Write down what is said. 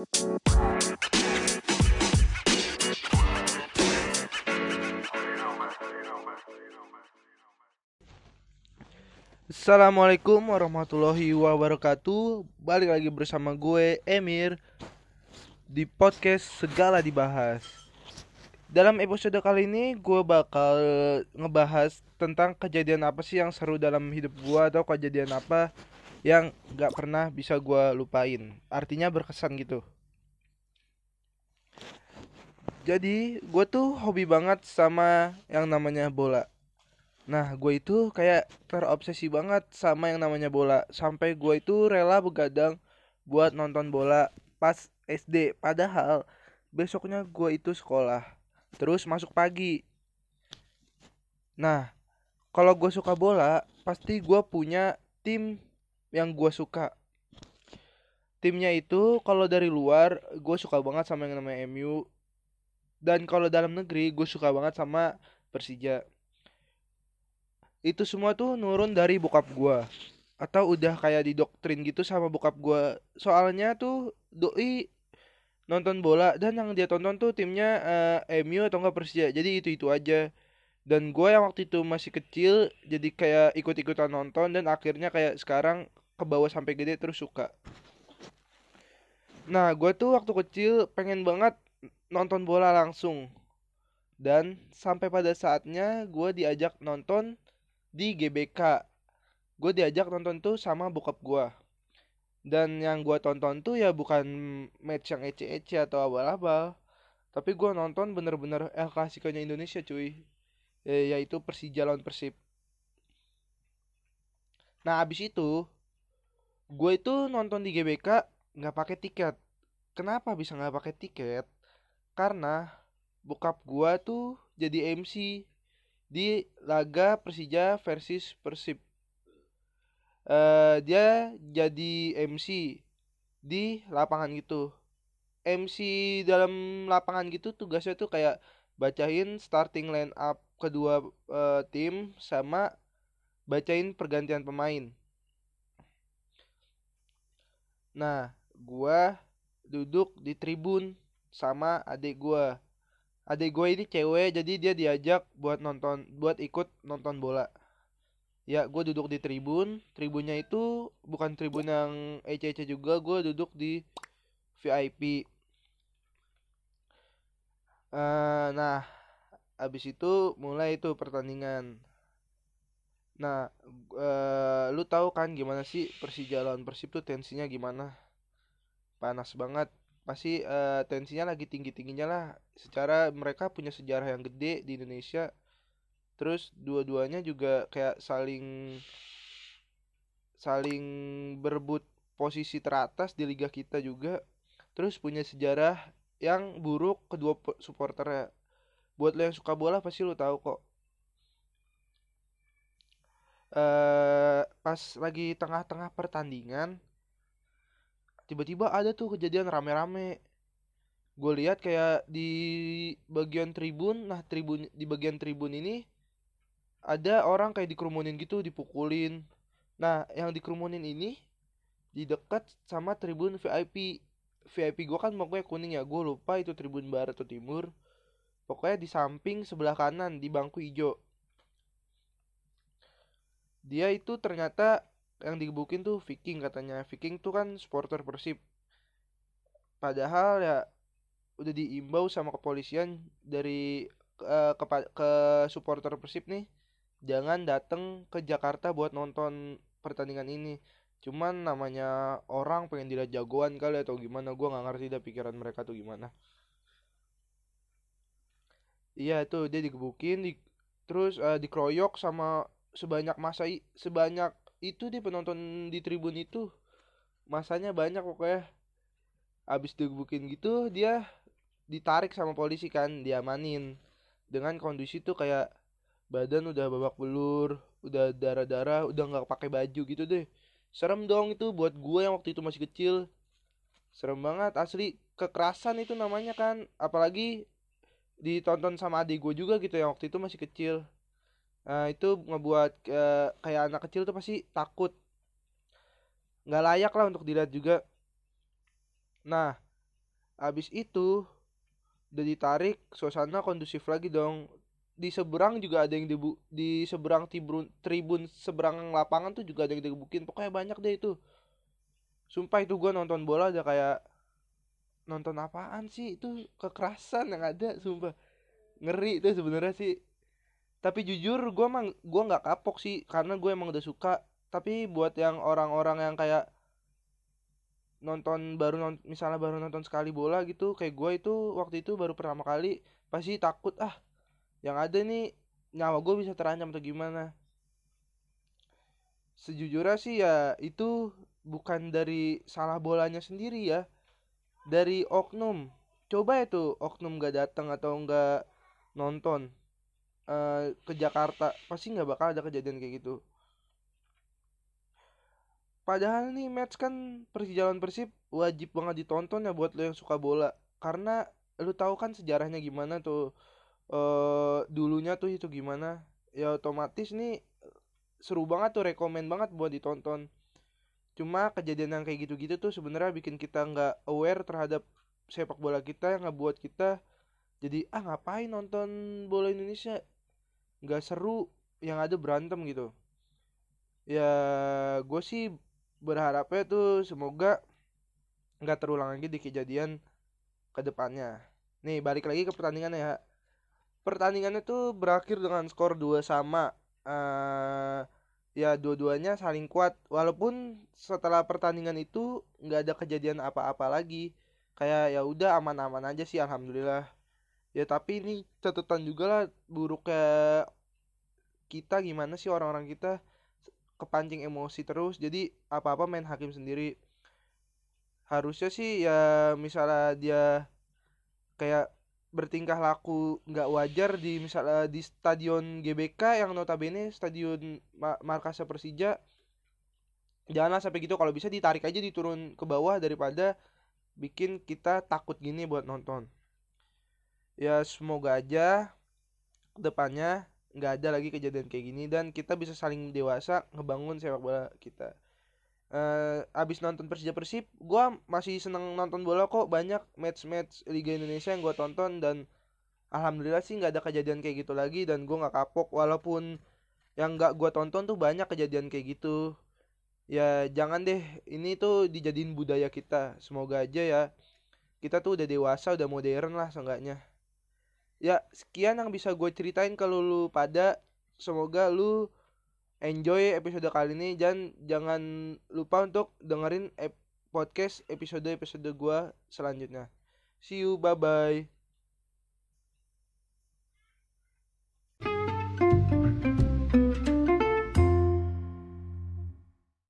Assalamualaikum warahmatullahi wabarakatuh. Balik lagi bersama gue Emir Di podcast Segala Dibahas. Dalam episode kali ini gue bakal ngebahas tentang kejadian apa sih yang seru dalam hidup gue Atau kejadian apa yang gak pernah bisa gue lupain Artinya berkesan gitu Jadi gue tuh hobi banget sama yang namanya bola Nah, gue itu kayak terobsesi banget sama yang namanya bola. Sampai gue itu rela begadang buat nonton bola pas SD. Padahal besoknya gue itu sekolah. Terus masuk pagi. Nah, kalau gue suka bola, pasti gue punya tim yang gue suka. Timnya itu kalau dari luar, gue suka banget sama yang namanya MU. Dan kalau dalam negeri, gue suka banget sama Persija. Itu semua tuh nurun dari bokap gua. Atau udah kayak didoktrin gitu sama bokap gua. Soalnya tuh doi nonton bola dan yang dia tonton tuh timnya uh, MU atau enggak Persija. Jadi itu itu aja. Dan gue yang waktu itu masih kecil jadi kayak ikut-ikutan nonton dan akhirnya kayak sekarang ke bawah sampai gede terus suka. Nah gue tuh waktu kecil pengen banget nonton bola langsung. Dan sampai pada saatnya gue diajak nonton di GBK gue diajak nonton tuh sama bokap gue dan yang gue tonton tuh ya bukan match yang ece-ece atau abal-abal. Tapi gue nonton bener-bener El Clasico-nya Indonesia cuy. Ya, yaitu Persija lawan Persib. Nah abis itu gue itu nonton di GBK nggak pakai tiket kenapa bisa nggak pakai tiket karena bokap gue tuh jadi MC di laga Persija versus Persib. Uh, dia jadi MC di lapangan gitu. MC dalam lapangan gitu tugasnya tuh kayak bacain starting line up kedua uh, tim sama bacain pergantian pemain. Nah, gua duduk di tribun sama adik gua. Adik gue ini cewek jadi dia diajak buat nonton buat ikut nonton bola. Ya gue duduk di tribun. Tribunnya itu bukan tribun yang ece-ece juga gue duduk di VIP uh, eh, nah abis itu mulai itu pertandingan nah uh, lu tahu kan gimana sih Persija lawan Persib tuh tensinya gimana? Panas banget. Pasti uh, tensinya lagi tinggi tingginya lah. Secara mereka punya sejarah yang gede di Indonesia. Terus dua-duanya juga kayak saling saling berebut posisi teratas di liga kita juga. Terus punya sejarah yang buruk kedua supporternya. Buat lo yang suka bola pasti lo tahu kok uh, pas lagi tengah-tengah pertandingan tiba-tiba ada tuh kejadian rame-rame. Gue lihat kayak di bagian tribun nah tribun di bagian tribun ini ada orang kayak dikerumunin gitu dipukulin. Nah yang dikerumunin ini di dekat sama tribun VIP VIP gue kan pokoknya kuning ya gue lupa itu tribun barat atau timur. Pokoknya di samping sebelah kanan di bangku hijau dia itu ternyata yang digebukin tuh Viking katanya. Viking tuh kan supporter Persib. Padahal ya udah diimbau sama kepolisian dari uh, ke ke supporter Persib nih jangan datang ke Jakarta buat nonton pertandingan ini. Cuman namanya orang pengen dilihat jagoan kali atau gimana gue nggak ngerti dah pikiran mereka tuh gimana. Iya tuh dia digebukin di terus uh, dikeroyok sama sebanyak masa sebanyak itu dia penonton di tribun itu masanya banyak pokoknya. Abis digebukin gitu dia ditarik sama polisi kan diamanin. Dengan kondisi tuh kayak badan udah babak belur udah darah darah udah nggak pakai baju gitu deh. Serem dong itu buat gue yang waktu itu masih kecil. Serem banget asli kekerasan itu namanya kan. Apalagi ditonton sama adik gue juga gitu yang waktu itu masih kecil Nah, itu ngebuat uh, kayak anak kecil tuh pasti takut. Nggak layak lah untuk dilihat juga. Nah, abis itu udah ditarik suasana kondusif lagi dong. Di seberang juga ada yang dibu di seberang tribun tribun seberang lapangan tuh juga ada yang digebukin. Pokoknya banyak deh itu. Sumpah itu gua nonton bola aja kayak nonton apaan sih? Itu kekerasan yang ada sumpah. Ngeri itu sebenarnya sih tapi jujur gua emang gua nggak kapok sih karena gue emang udah suka. Tapi buat yang orang-orang yang kayak nonton baru nonton misalnya baru nonton sekali bola gitu kayak gue itu waktu itu baru pertama kali pasti takut ah yang ada nih nyawa gue bisa terancam atau gimana? Sejujurnya sih ya itu bukan dari salah bolanya sendiri ya. Dari oknum. Coba itu oknum gak datang atau nggak nonton eh, ke Jakarta pasti nggak bakal ada kejadian kayak gitu. Padahal nih match kan Persija lawan Persib wajib banget ditonton ya buat lo yang suka bola. Karena lu tahu kan sejarahnya gimana tuh. Eh dulunya tuh itu gimana? Ya otomatis nih seru banget tuh rekomen banget buat ditonton. Cuma kejadian yang kayak gitu-gitu tuh sebenarnya bikin kita nggak aware terhadap sepak bola kita yang ngebuat kita jadi ah ngapain nonton bola Indonesia nggak seru yang ada berantem gitu. Ya gue sih berharapnya tuh semoga nggak terulang lagi di kejadian ke depannya nih balik lagi ke pertandingan ya. Pertandingannya tuh berakhir dengan skor 2 sama eh ya dua-duanya saling kuat. Walaupun setelah pertandingan itu nggak ada kejadian apa-apa lagi. Kayak ya udah aman-aman aja sih alhamdulillah ya tapi ini catatan juga lah buruknya kita gimana sih orang-orang kita kepancing emosi terus. Jadi apa-apa main hakim sendiri. Harusnya sih ya misalnya dia kayak bertingkah laku nggak wajar di misalnya di stadion GBK yang notabene stadion ma- markasnya Persija. Janganlah sampai gitu kalau bisa ditarik aja diturun ke bawah daripada bikin kita takut gini buat nonton ya semoga aja ke depannya nggak ada lagi kejadian kayak gini dan kita bisa saling dewasa ngebangun sepak bola kita. Eh abis nonton Persija Persib gua masih seneng nonton bola kok. Banyak match-match Liga Indonesia yang gua tonton dan alhamdulillah sih nggak ada kejadian kayak gitu lagi dan gua nggak kapok. Walaupun yang nggak gua tonton tuh banyak kejadian kayak gitu. Ya jangan deh. Ini tuh dijadiin budaya kita. Semoga aja ya. Kita tuh udah dewasa udah modern lah seenggaknya ya sekian yang bisa gue ceritain kalau lu pada semoga lu enjoy episode kali ini dan jangan lupa untuk dengerin ep- podcast episode-episode gua selanjutnya. See you, bye bye.